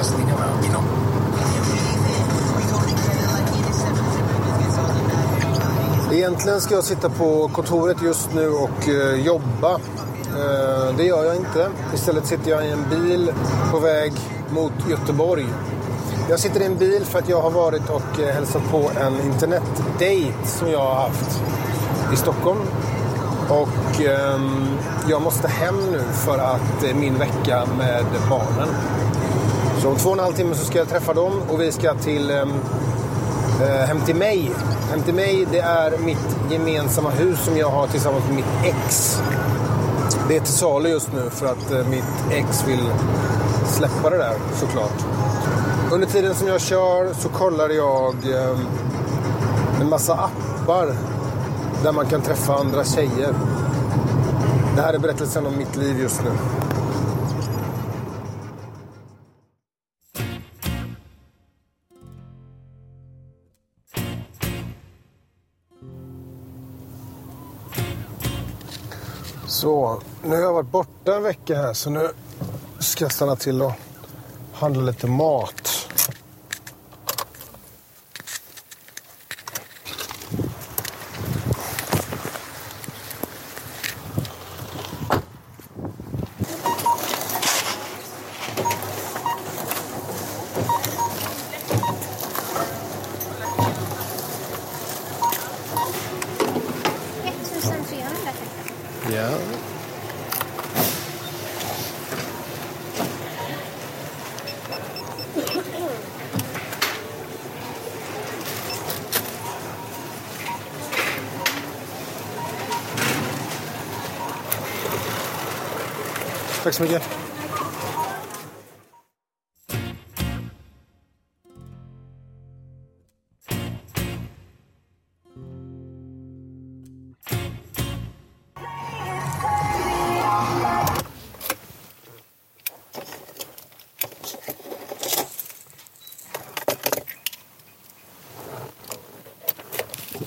lösningarna inom Egentligen ska jag sitta på kontoret just nu och eh, jobba. Eh, det gör jag inte. Istället sitter jag i en bil på väg mot Göteborg. Jag sitter i en bil för att jag har varit och eh, hälsat på en internetdate som jag har haft i Stockholm. Och ehm, jag måste hem nu för att eh, min vecka med barnen. Så om två och en halv timme så ska jag träffa dem och vi ska till ehm, eh, Hem till mig. Hem till mig det är mitt gemensamma hus som jag har tillsammans med mitt ex. Det är till salu just nu för att eh, mitt ex vill släppa det där såklart. Under tiden som jag kör så kollar jag eh, en massa appar där man kan träffa andra tjejer. Det här är berättelsen om mitt liv just nu. Så, nu har jag varit borta en vecka här så nu ska jag stanna till och handla lite mat. Ja. Tack så mycket.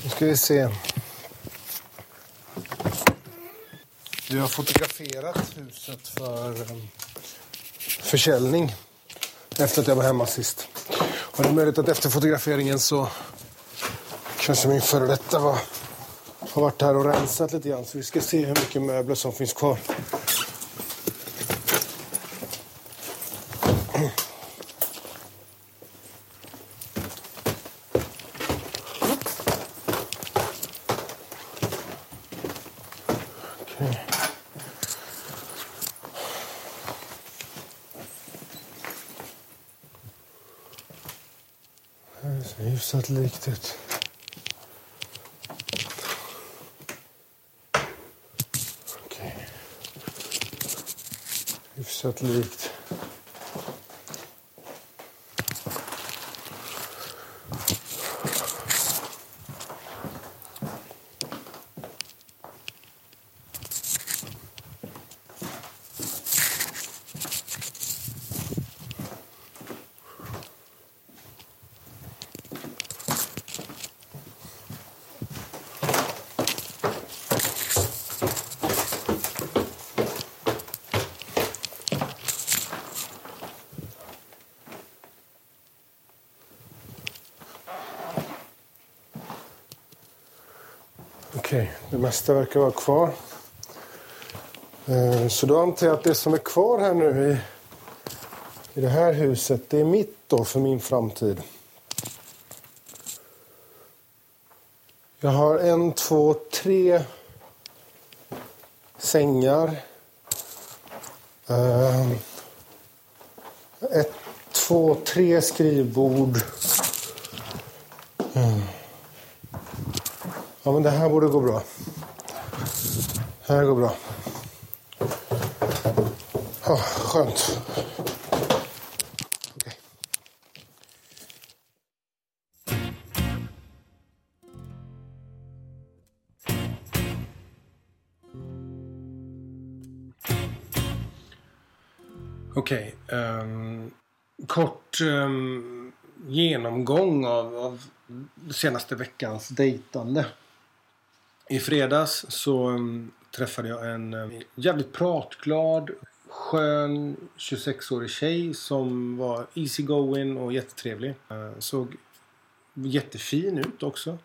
Nu ska vi se. Du har fotograferat huset för ehm, försäljning efter att jag var hemma sist. Och det är möjligt att efter fotograferingen så kanske min före detta var, har varit här och rensat lite grann. Så vi ska se hur mycket möbler som finns kvar. Hyfsat likt ut. Okej. Hyfsat likt. Okej, det mesta verkar vara kvar. Eh, så då antar jag att det som är kvar här nu i, i det här huset, det är mitt då för min framtid. Jag har en, två, tre sängar. Eh, ett, två, tre skrivbord. Mm. Ja, men det här borde gå bra. Det här går bra. Oh, skönt. Okej. Okay, um, ehm, kort um, genomgång av, av senaste veckans dejtande. I fredags så mm, träffade jag en eh, jävligt pratglad, skön 26-årig tjej som var easy going och jättetrevlig. Eh, såg jättefin ut också.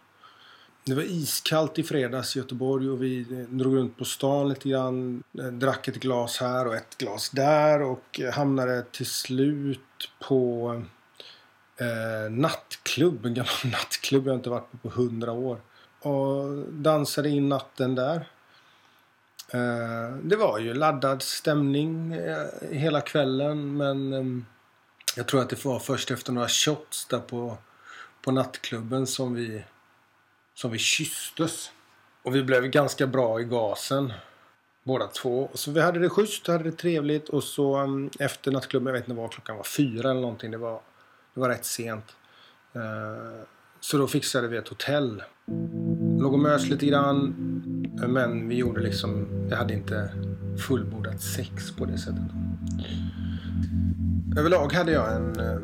Det var iskallt i fredags i Göteborg och vi eh, drog runt på stan lite grann. Drack ett glas här och ett glas där och hamnade till slut på eh, nattklubb. En gammal nattklubb jag inte varit på på hundra år. Och dansade in natten där. Eh, det var ju laddad stämning eh, hela kvällen men ehm, jag tror att det var först efter några shots där på, på nattklubben som vi, som vi kysstes. Och vi blev ganska bra i gasen. Båda två. Så vi hade det schysst, hade det trevligt och så um, efter nattklubben, jag vet inte vad klockan var, fyra eller någonting. Det var, det var rätt sent. Uh, så då fixade vi ett hotell. Låg och mös lite grann. Men vi gjorde liksom, vi hade inte fullbordat sex på det sättet. Överlag hade jag en eh,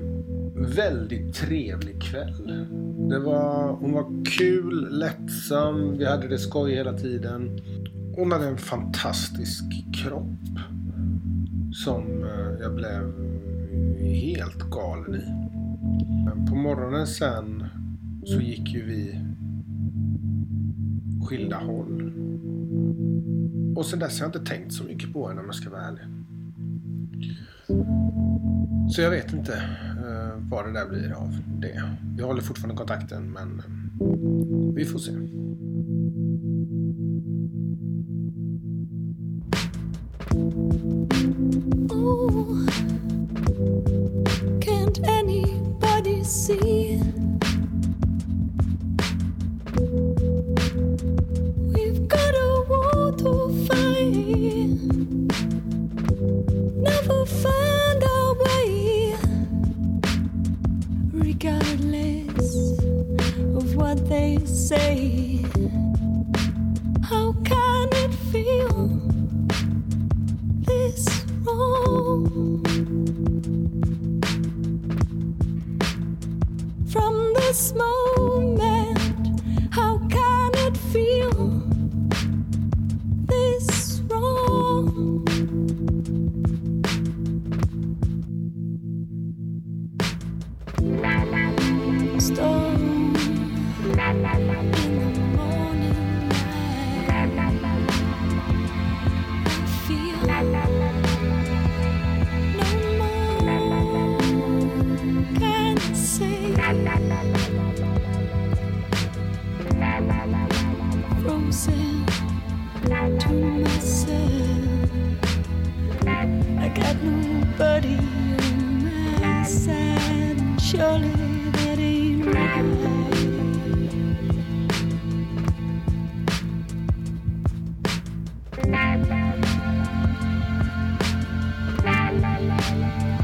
väldigt trevlig kväll. Det var, hon var kul, lättsam, vi hade det skoj hela tiden. Hon hade en fantastisk kropp. Som eh, jag blev helt galen i. Men på morgonen sen så gick ju vi skilda håll. Och sen dess har jag inte tänkt så mycket på henne om jag ska vara ärlig. Så jag vet inte uh, vad det där blir av det. Vi håller fortfarande kontakten men uh, vi får se. Oh, can't anybody see? Say. How can it feel this wrong? From this moment, how can it feel this wrong? Storm surely that ain't right.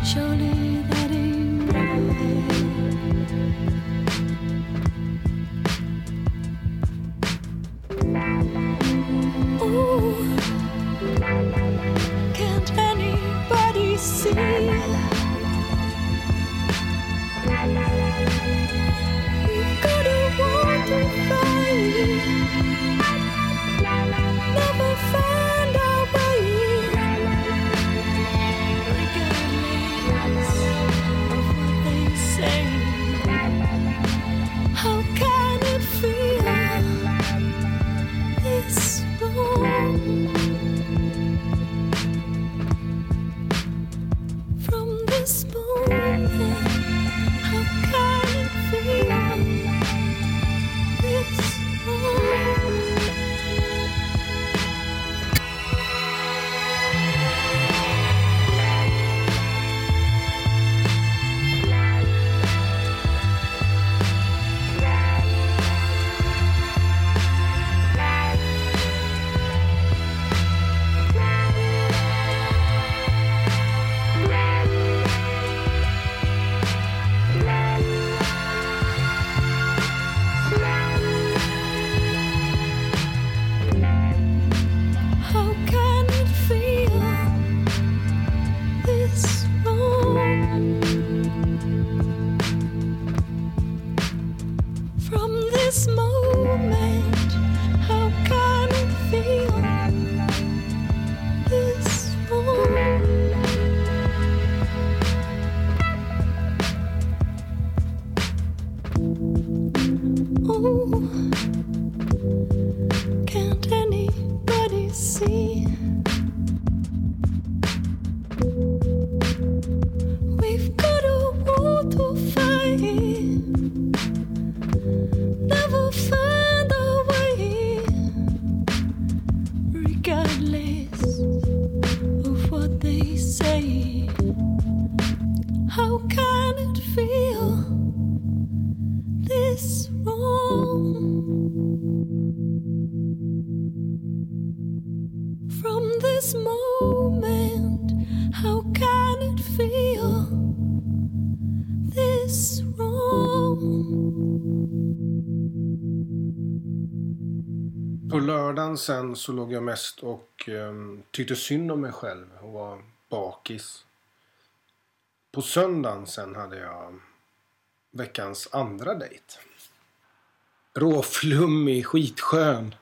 Surely that ain't right. Ooh, can't anybody see? Sen så låg jag mest och um, tyckte synd om mig själv och var bakis. På söndagen sen hade jag veckans andra dejt. Råflummig, skitskön.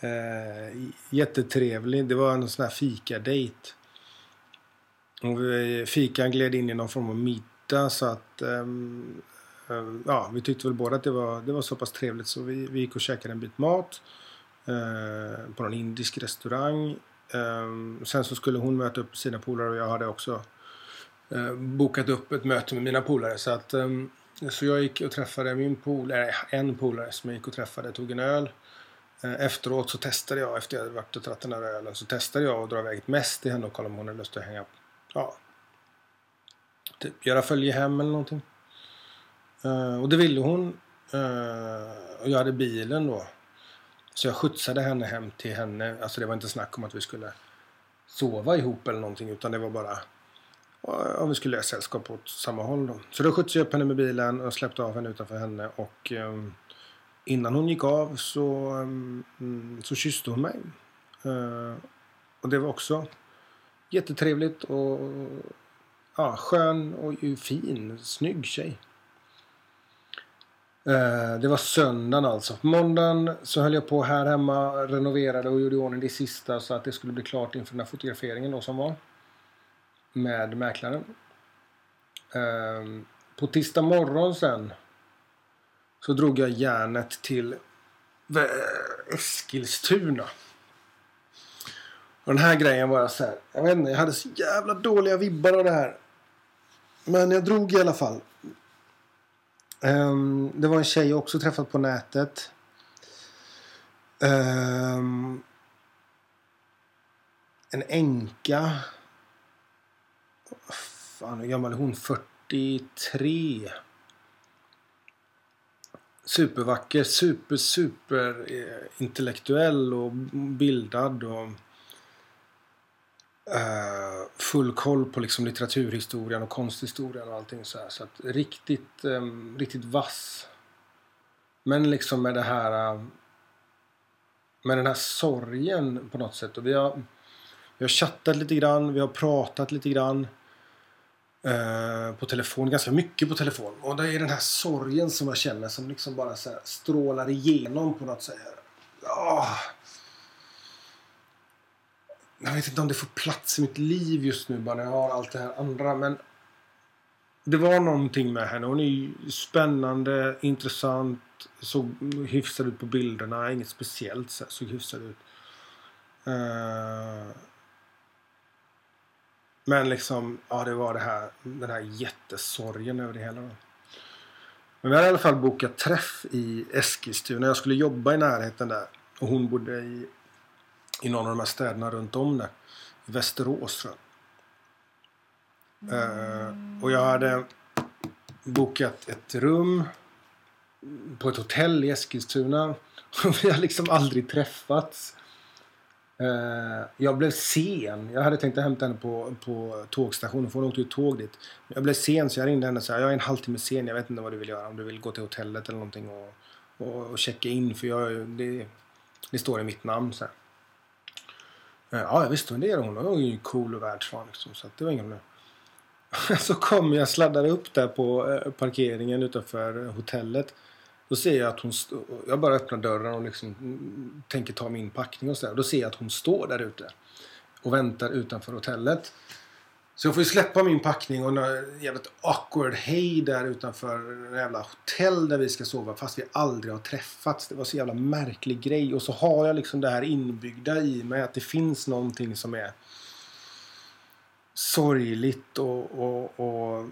Eh, jättetrevlig. Det var en sån här fikadejt. Och vi, fikan gled in i någon form av middag så att ehm, eh, ja, vi tyckte väl båda att det var, det var så pass trevligt så vi, vi gick och käkade en bit mat. Eh, på någon indisk restaurang. Eh, sen så skulle hon möta upp sina polare och jag hade också eh, bokat upp ett möte med mina polare. Så, att, ehm, så jag gick och träffade min polare, en polare som jag gick och träffade, tog en öl. Eh, efteråt så testade jag, efter jag hade varit och tagit den där ölen, så testade jag att dra iväg ett mest till henne och kolla om hon hade lust att hänga, ja, typ göra följe hem eller någonting. Eh, och det ville hon. och jag hade bilen då. Så jag skjutsade henne hem till henne. Alltså det var inte snack om att vi skulle sova ihop eller någonting utan det var bara om vi skulle göra sällskap åt samma håll då. Så då skjutsade jag upp henne med bilen och släppte av henne utanför henne och um, innan hon gick av så, um, så kysste hon mig. Uh, och det var också jättetrevligt och ja, skön och fin, snygg tjej. Eh, det var söndagen alltså. På måndagen så höll jag på här hemma, renoverade och gjorde i ordning det sista så att det skulle bli klart inför den här fotograferingen då som var. Med mäklaren. Ehm, på tisdag morgon sen så drog jag järnet till eh, Eskilstuna. Och den här grejen var jag så här, jag vet inte, jag hade så jävla dåliga vibbar av det här. Men jag drog i alla fall. Um, det var en tjej jag också träffat på nätet. Um, en änka. Fan, hur gammal är hon? 43. Supervacker, super, super eh, intellektuell och bildad. Och eh, full koll på liksom litteraturhistorien och konsthistorien och allting så här. Så att riktigt, eh, riktigt vass. Men liksom med det här... Uh, med den här sorgen på något sätt. Och vi har, vi har chattat lite grann, vi har pratat lite grann. eh, på telefon, ganska mycket på telefon. Och det är den här sorgen som jag känner som liksom bara så strålar igenom på något sätt. Oh jag vet inte om det får plats i mitt liv just nu bara när jag har allt det här andra. Men det var någonting med henne. Hon är spännande, intressant, såg hyfsad ut på bilderna. Inget speciellt så såg hyfsad ut. Uh, men liksom, ja det var det här, den här jättesorgen över det hela. Men vi hade i alla fall bokat träff i Eskilstuna. Jag skulle jobba i närheten där. Och hon bodde i i någon av de här städerna runt om det. I Västerås tror jag. Mm. och jag hade bokat ett rum på ett hotell i Eskilstuna. Vi har liksom aldrig träffats. Eh, jag blev sen. Jag hade tänkt att hämta henne på, på tågstationen för hon åkte ju tåg dit. Jag blev sen så jag ringde henne och sa jag är en halvtimme sen. Jag vet inte vad du vill göra. Om du vill gå till hotellet eller någonting och, och, och checka in. För jag, det, det står i mitt namn. Så här. Eh, ja, visst det är hon. Hon var ju cool och världsvan liksom, så det var ingen Så kommer jag sladdar upp där på eh, parkeringen utanför hotellet. Då ser jag att hon... Jag bara öppnar dörren och liksom mm, tänker ta min packning och sådär. Då ser jag att hon står där ute och väntar utanför hotellet. Så jag får ju släppa min packning och en jävligt awkward hej där utanför det jävla hotell där vi ska sova fast vi aldrig har träffats. Det var så jävla märklig grej. Och så har jag liksom det här inbyggda i mig att det finns någonting som är sorgligt och, och, och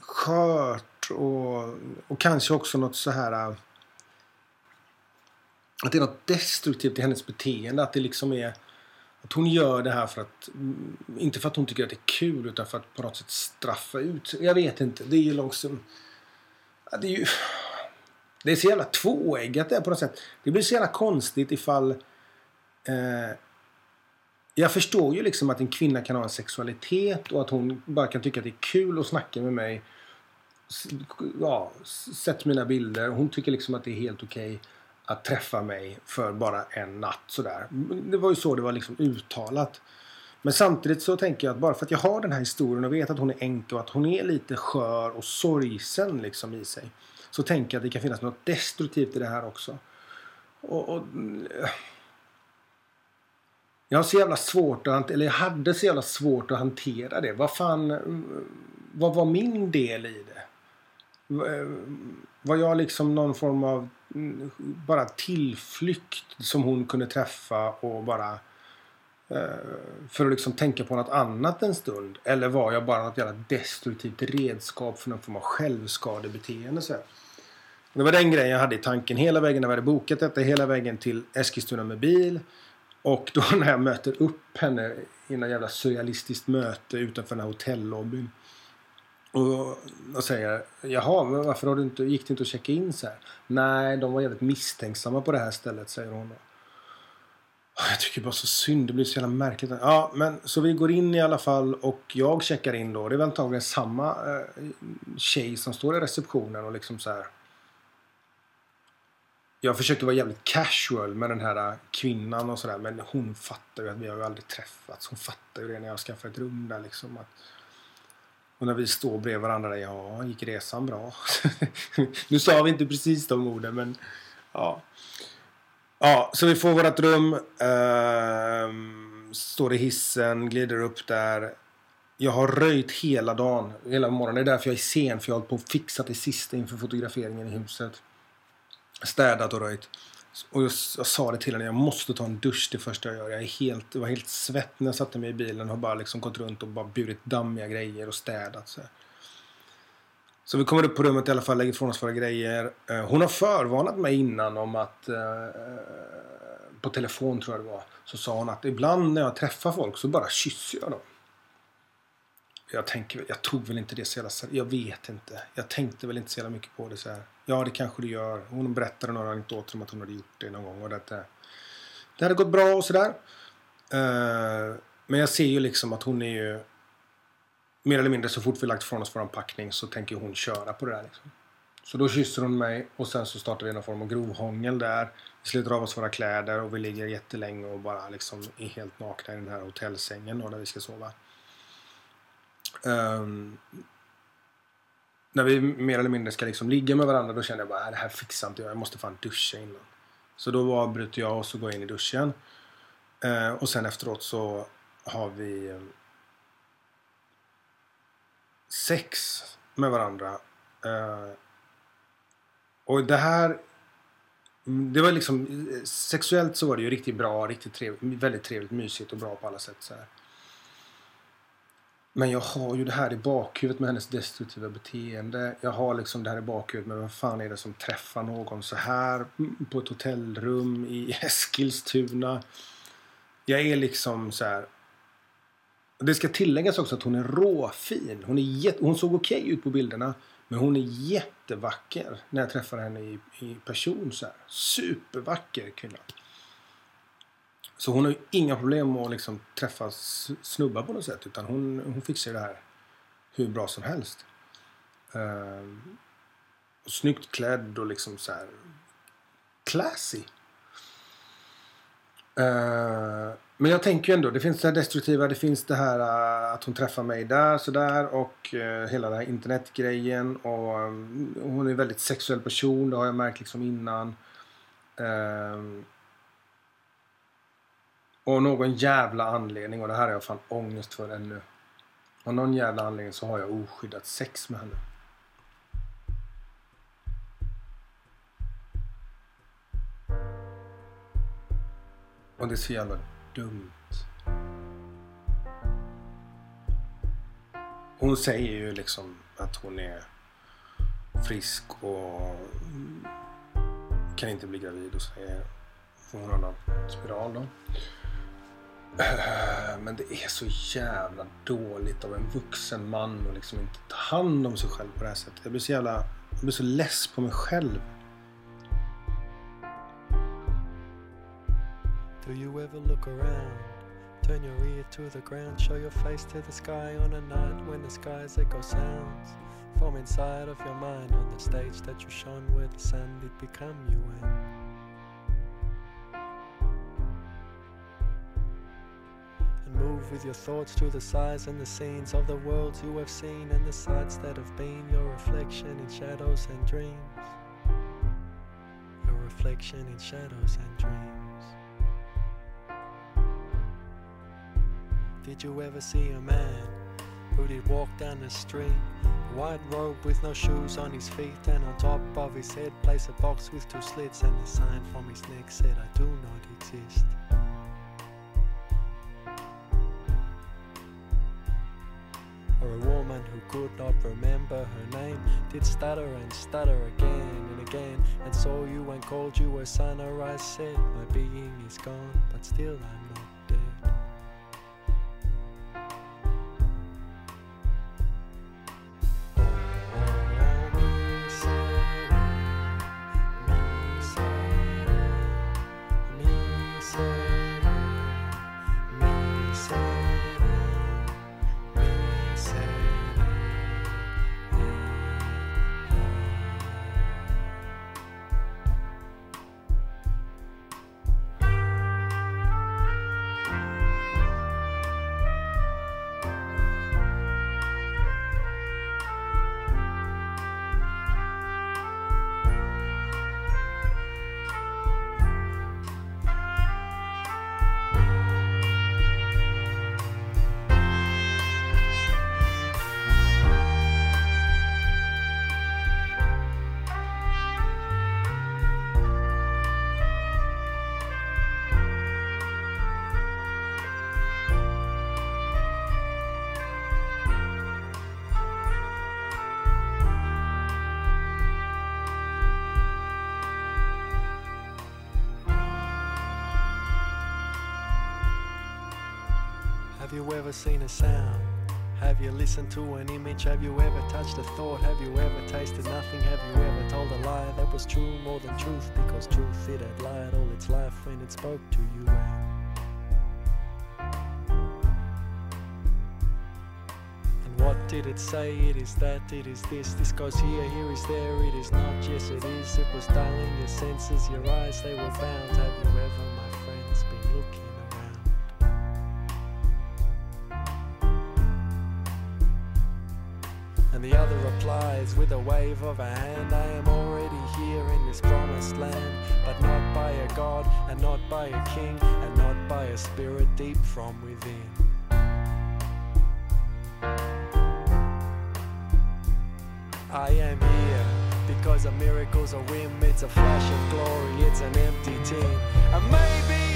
skört och, och kanske också något så här äh, att det är något destruktivt i hennes beteende. Att det liksom är att hon gör det här för att, mm, inte för att hon tycker att det är kul utan för att på något sätt straffa ut Jag vet inte. Det är ju liksom... Ja, det är ju... Det är så jävla tvåeggat det på något sätt. Det blir så jävla konstigt ifall... Eh, jag förstår ju liksom att en kvinna kan ha en sexualitet och att hon bara kan tycka att det är kul att snacka med mig. Ja, sett mina bilder. Hon tycker liksom att det är helt okej Okay att träffa mig för bara en natt sådär. Det var ju så det var liksom uttalat. Men samtidigt så tänker jag att bara för att jag har den här historien och vet att hon är änka och att hon är lite skör och sorgsen liksom i sig. Så tänker jag att det kan finnas något destruktivt i det här också. Och, och, jag har så jävla svårt att hantera, eller jag hade så jävla svårt att hantera det. Vad fan, vad var min del i det? Var jag liksom någon form av Mm, bara tillflykt som hon kunde träffa och bara eh, för att liksom tänka på något annat en stund? Eller var jag bara något jävla destruktivt redskap för någon form av självskadebeteende? Så? Det var den grejen jag hade i tanken hela vägen när vi hade bokat detta. Hela vägen till Eskilstuna med bil. Och då när jag möter upp henne i något jävla surrealistiskt möte utanför den här hotellobbyn. Och, och säger Jaha, men varför har du inte, gick du inte att checka in så här? Nej, de var jävligt misstänksamma på det här stället, säger hon. Jag tycker bara så synd. Det blir så jävla märkligt. Ja, men så vi går in i alla fall och jag checkar in då. Det är väl antagligen samma eh, tjej som står i receptionen och liksom så här. Jag försökte vara jävligt casual med den här eh, kvinnan och sådär. Men hon fattar ju att vi har ju aldrig träffats. Hon fattar ju det när jag skaffar ett rum där liksom. Att, och när vi står bredvid varandra. Ja, gick resan bra? nu sa vi inte precis de orden men ja. Ja, så vi får vårt rum. ehm, står i hissen, glider upp där. Jag har röjt hela dagen, hela morgonen. Det är därför jag är sen. För jag har hållit på och fixat det sista inför fotograferingen i huset. Städat och röjt. Och jag, jag sa det till henne, jag måste ta en dusch det första jag gör. Jag är helt, jag var helt svett när jag satte mig i bilen och har bara liksom gått runt och bara burit dammiga grejer och städat. Så, så vi kommer upp på rummet i alla fall, lägger ifrån oss våra grejer. Eh, hon har förvarnat mig innan om att eh, på telefon tror jag det var. Så sa hon att ibland när jag träffar folk så bara kysser jag dem. Jag tänker, jag tog väl inte det så jävla ser- Jag vet inte. Jag tänkte väl inte så jävla mycket på det så här. Ja, det kanske du gör. Hon berättade några anekdoter om att hon hade gjort det någon gång. Och att det, det hade gått bra och sådär. Uh, eh, men jag ser ju liksom att hon är ju... Mer eller mindre så fort vi lagt från oss våran packning så tänker hon köra på det där liksom. Så då kysser hon mig och sen så startar vi någon form av grovhångel där. Vi sliter av oss våra kläder och vi ligger jättelänge och bara liksom är helt nakna i den här hotellsängen då där vi ska sova. Um, när vi mer eller mindre ska liksom ligga med varandra då känner jag bara "Nej, det här fixar inte jag. Jag måste fan duscha innan. Så då avbryter jag och så går jag in i duschen. Uh, och sen efteråt så har vi eh, sex med varandra. Uh, och det här det var liksom eh, sexuellt så var det ju riktigt bra, riktigt trevligt, väldigt trevligt, mysigt och bra på alla sätt så här. Men jag har ju det här i bakhuvudet med hennes destruktiva beteende. Jag har liksom det här i bakhuvudet med vem fan är det som träffar någon så här på ett hotellrum i Eskilstuna. Jag är liksom så här. Det ska tilläggas också att hon är råfin. Hon, är jätte, hon såg okej ut på bilderna. Men hon är jättevacker när jag träffar henne i, i person. Så här. Supervacker kvinna. Så hon har ju inga problem med att liksom träffa snubbar på något sätt. Utan hon, hon fixar det här hur bra som helst. Ehm, och snyggt klädd och liksom så här classy. Ehm, men jag tänker ju ändå, det finns det här destruktiva, det finns det här eh, att hon träffar mig där sådär och eh, hela den här internetgrejen. Och mm, hon är en väldigt sexuell person, det har jag märkt liksom innan. Ehm, och av någon jävla anledning, och det här har jag fan ångest för ännu. Av någon jävla anledning så har jag oskyddat sex med henne. Och det är så jävla dumt. Hon säger ju liksom att hon är frisk och kan inte bli gravid och så är hon har någon spiral då. Eh, men det är så jävla dåligt av en vuxen man att liksom inte ta hand om sig själv på det här sättet. Jag blir så jävla... Jag blir så less på mig själv. Do you ever look around? Turn your ear to the ground, show your face to the sky on a night when the skies echo sounds from inside of your mind on the stage that you shone where the sun did become you and move with your thoughts to the size and the scenes of the worlds you have seen and the sights that have been your reflection in shadows and dreams your reflection in shadows and dreams Did you ever see a man who did walk down the street? White robe with no shoes on his feet, and on top of his head, place a box with two slits, and the sign from his neck said, I do not exist. A woman who could not remember her name did stutter and stutter again and again, and saw you and called you a son. Her eyes said, My being is gone, but still I'm not you ever seen a sound? Have you listened to an image? Have you ever touched a thought? Have you ever tasted nothing? Have you ever told a lie that was true more than truth? Because truth it had lied all its life when it spoke to you. And what did it say? It is that, it is this. This goes here, here is there. It is not, yes it is. It was dulling your senses, your eyes, they were bound. Have you ever, And the other replies with a wave of a hand I am already here in this promised land, but not by a god, and not by a king, and not by a spirit deep from within. I am here because a miracle's a whim, it's a flash of glory, it's an empty tin. And maybe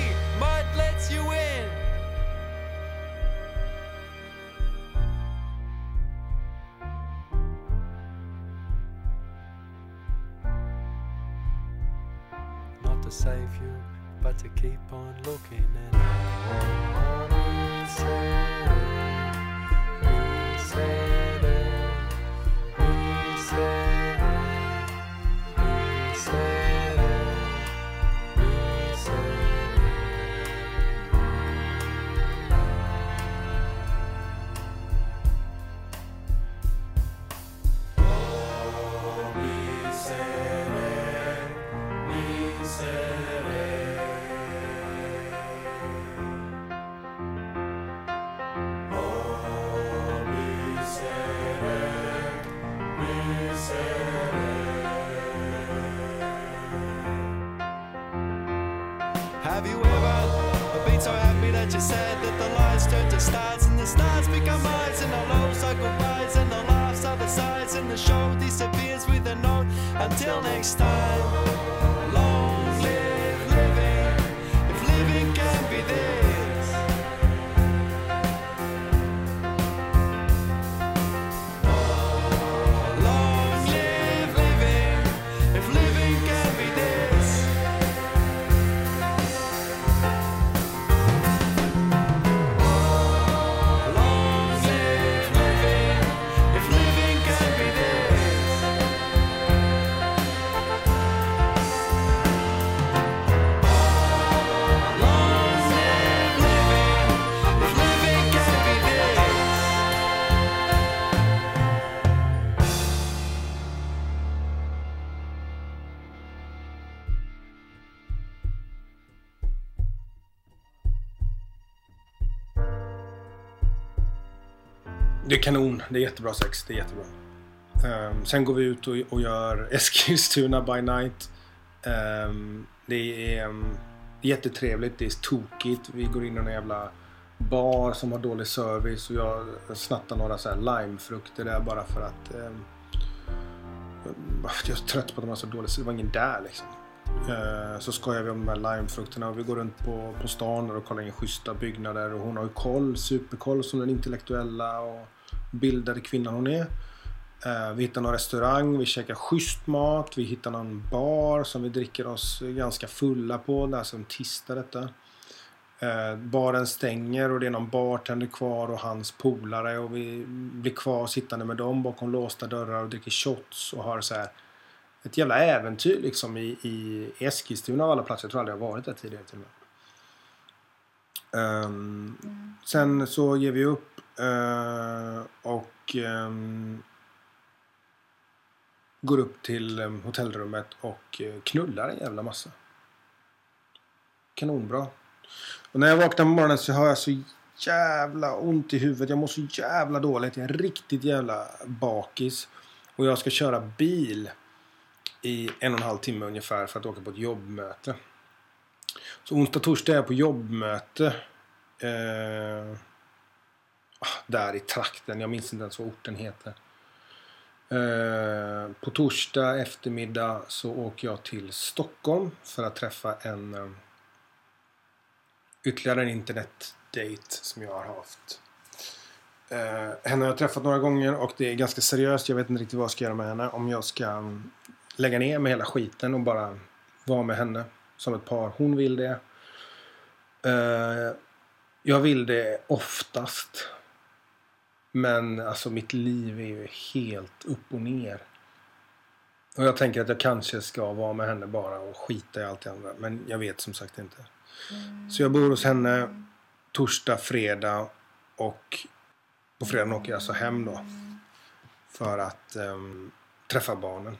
Until next time. Kanon. Det är jättebra sex. Det är jättebra. Um, sen går vi ut och, och gör Eskilstuna by night. Um, det är um, jättetrevligt. Det är tokigt. Vi går in i en jävla bar som har dålig service och jag snattar några så här limefrukter där bara för att um, jag är trött på att de har så dålig service. det var ingen där liksom. Så skojar vi om de här limefrukterna och vi går runt på, på stan och kollar in schyssta byggnader och hon har ju koll, superkoll som den intellektuella och bildade kvinnan hon är. Eh, Vi hittar någon restaurang, vi käkar schysst mat, vi hittar någon bar som vi dricker oss ganska fulla på. Det är som tisdag detta. Eh, baren stänger och det är någon bartender kvar och hans polare och vi blir kvar sittande med dem bakom låsta dörrar och dricker shots och har så här ett jävla äventyr liksom i, i Eskilstuna av alla platser. Jag tror aldrig jag varit där tidigare till och med. Ehm, Sen så ger vi upp Eh, och um, går upp till um, hotellrummet och uh, knullar en jävla massa. Kanonbra. Och när jag vaknar på morgonen så har jag så jävla ont i huvudet. Jag mår så jävla dåligt. Jag är riktigt jävla bakis. Och jag ska köra bil i en och en halv timme ungefär för att åka på ett jobbmöte. Så onsdag, torsdag är jag på jobbmöte. Uh, Ah, där i trakten. Jag minns inte ens vad orten heter. Eh, på torsdag eftermiddag så åker jag till Stockholm för att träffa en eh, ytterligare en internetdate som jag har haft. Eh, henne har jag träffat några gånger och det är ganska seriöst. Jag vet inte riktigt vad jag ska göra med henne. Om jag ska mm, lägga ner med hela skiten och bara vara med henne som ett par. Hon vill det. Eh, jag vill det oftast. Men alltså mitt liv är ju helt upp och ner. Och jag tänker att jag kanske ska vara med henne bara och skita i allt det andra. Men jag vet som sagt inte. Så jag bor hos henne torsdag, fredag och på fredagen åker jag alltså hem då. För att ehm, träffa barnen.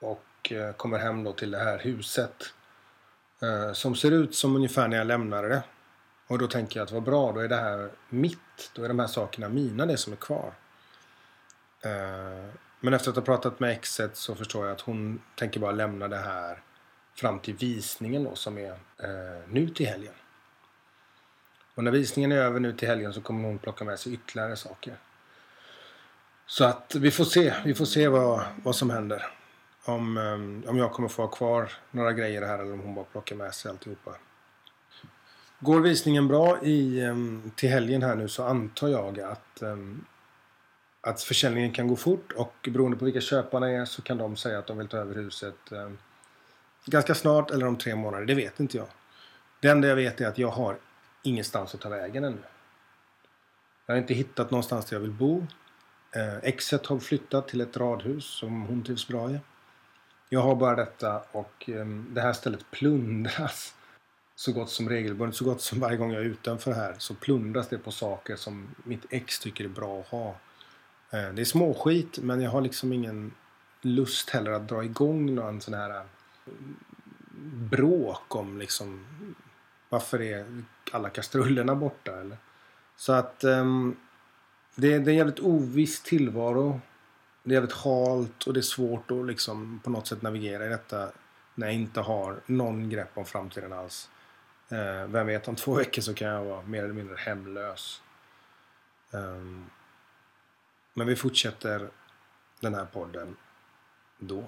Och eh, kommer hem då till det här huset. eh, som ser ut som ungefär när jag lämnade det. Och då tänker jag att vad bra, då är det här mitt. Då är de här sakerna mina, det som är kvar. Eh, men efter att ha pratat med exet så förstår jag att hon tänker bara lämna det här fram till visningen då som är eh, nu till helgen. Och när visningen är över nu till helgen så kommer hon plocka med sig ytterligare saker. Så att vi får se, vi får se vad, vad som händer. Om, eh, om jag kommer få ha kvar några grejer här eller om hon bara plockar med sig alltihopa. Går visningen bra i, till helgen här nu så antar jag att, att försäljningen kan gå fort och beroende på vilka köparna är så kan de säga att de vill ta över huset ganska snart eller om tre månader. Det vet inte jag. Det enda jag vet är att jag har ingenstans att ta vägen ännu. Jag har inte hittat någonstans där jag vill bo. Eh, exet har flyttat till ett radhus som hon trivs bra i. Jag har bara detta och det här stället plundras så gott som regelbundet. Så gott som varje gång jag är utanför här så plundras det på saker som mitt ex tycker är bra att ha. Eh, det är småskit men jag har liksom ingen lust heller att dra igång någon sån här eh, bråk om liksom varför är alla kastrullerna borta eller? Så att um, det, är- det är en jävligt oviss tillvaro. Det är jävligt halt och det är svårt att liksom på något sätt navigera i detta när jag inte har någon grepp om framtiden alls. Eh, vem vet, om två veckor så kan jag vara mer eller mindre hemlös. Ehm, men vi fortsätter den här podden då.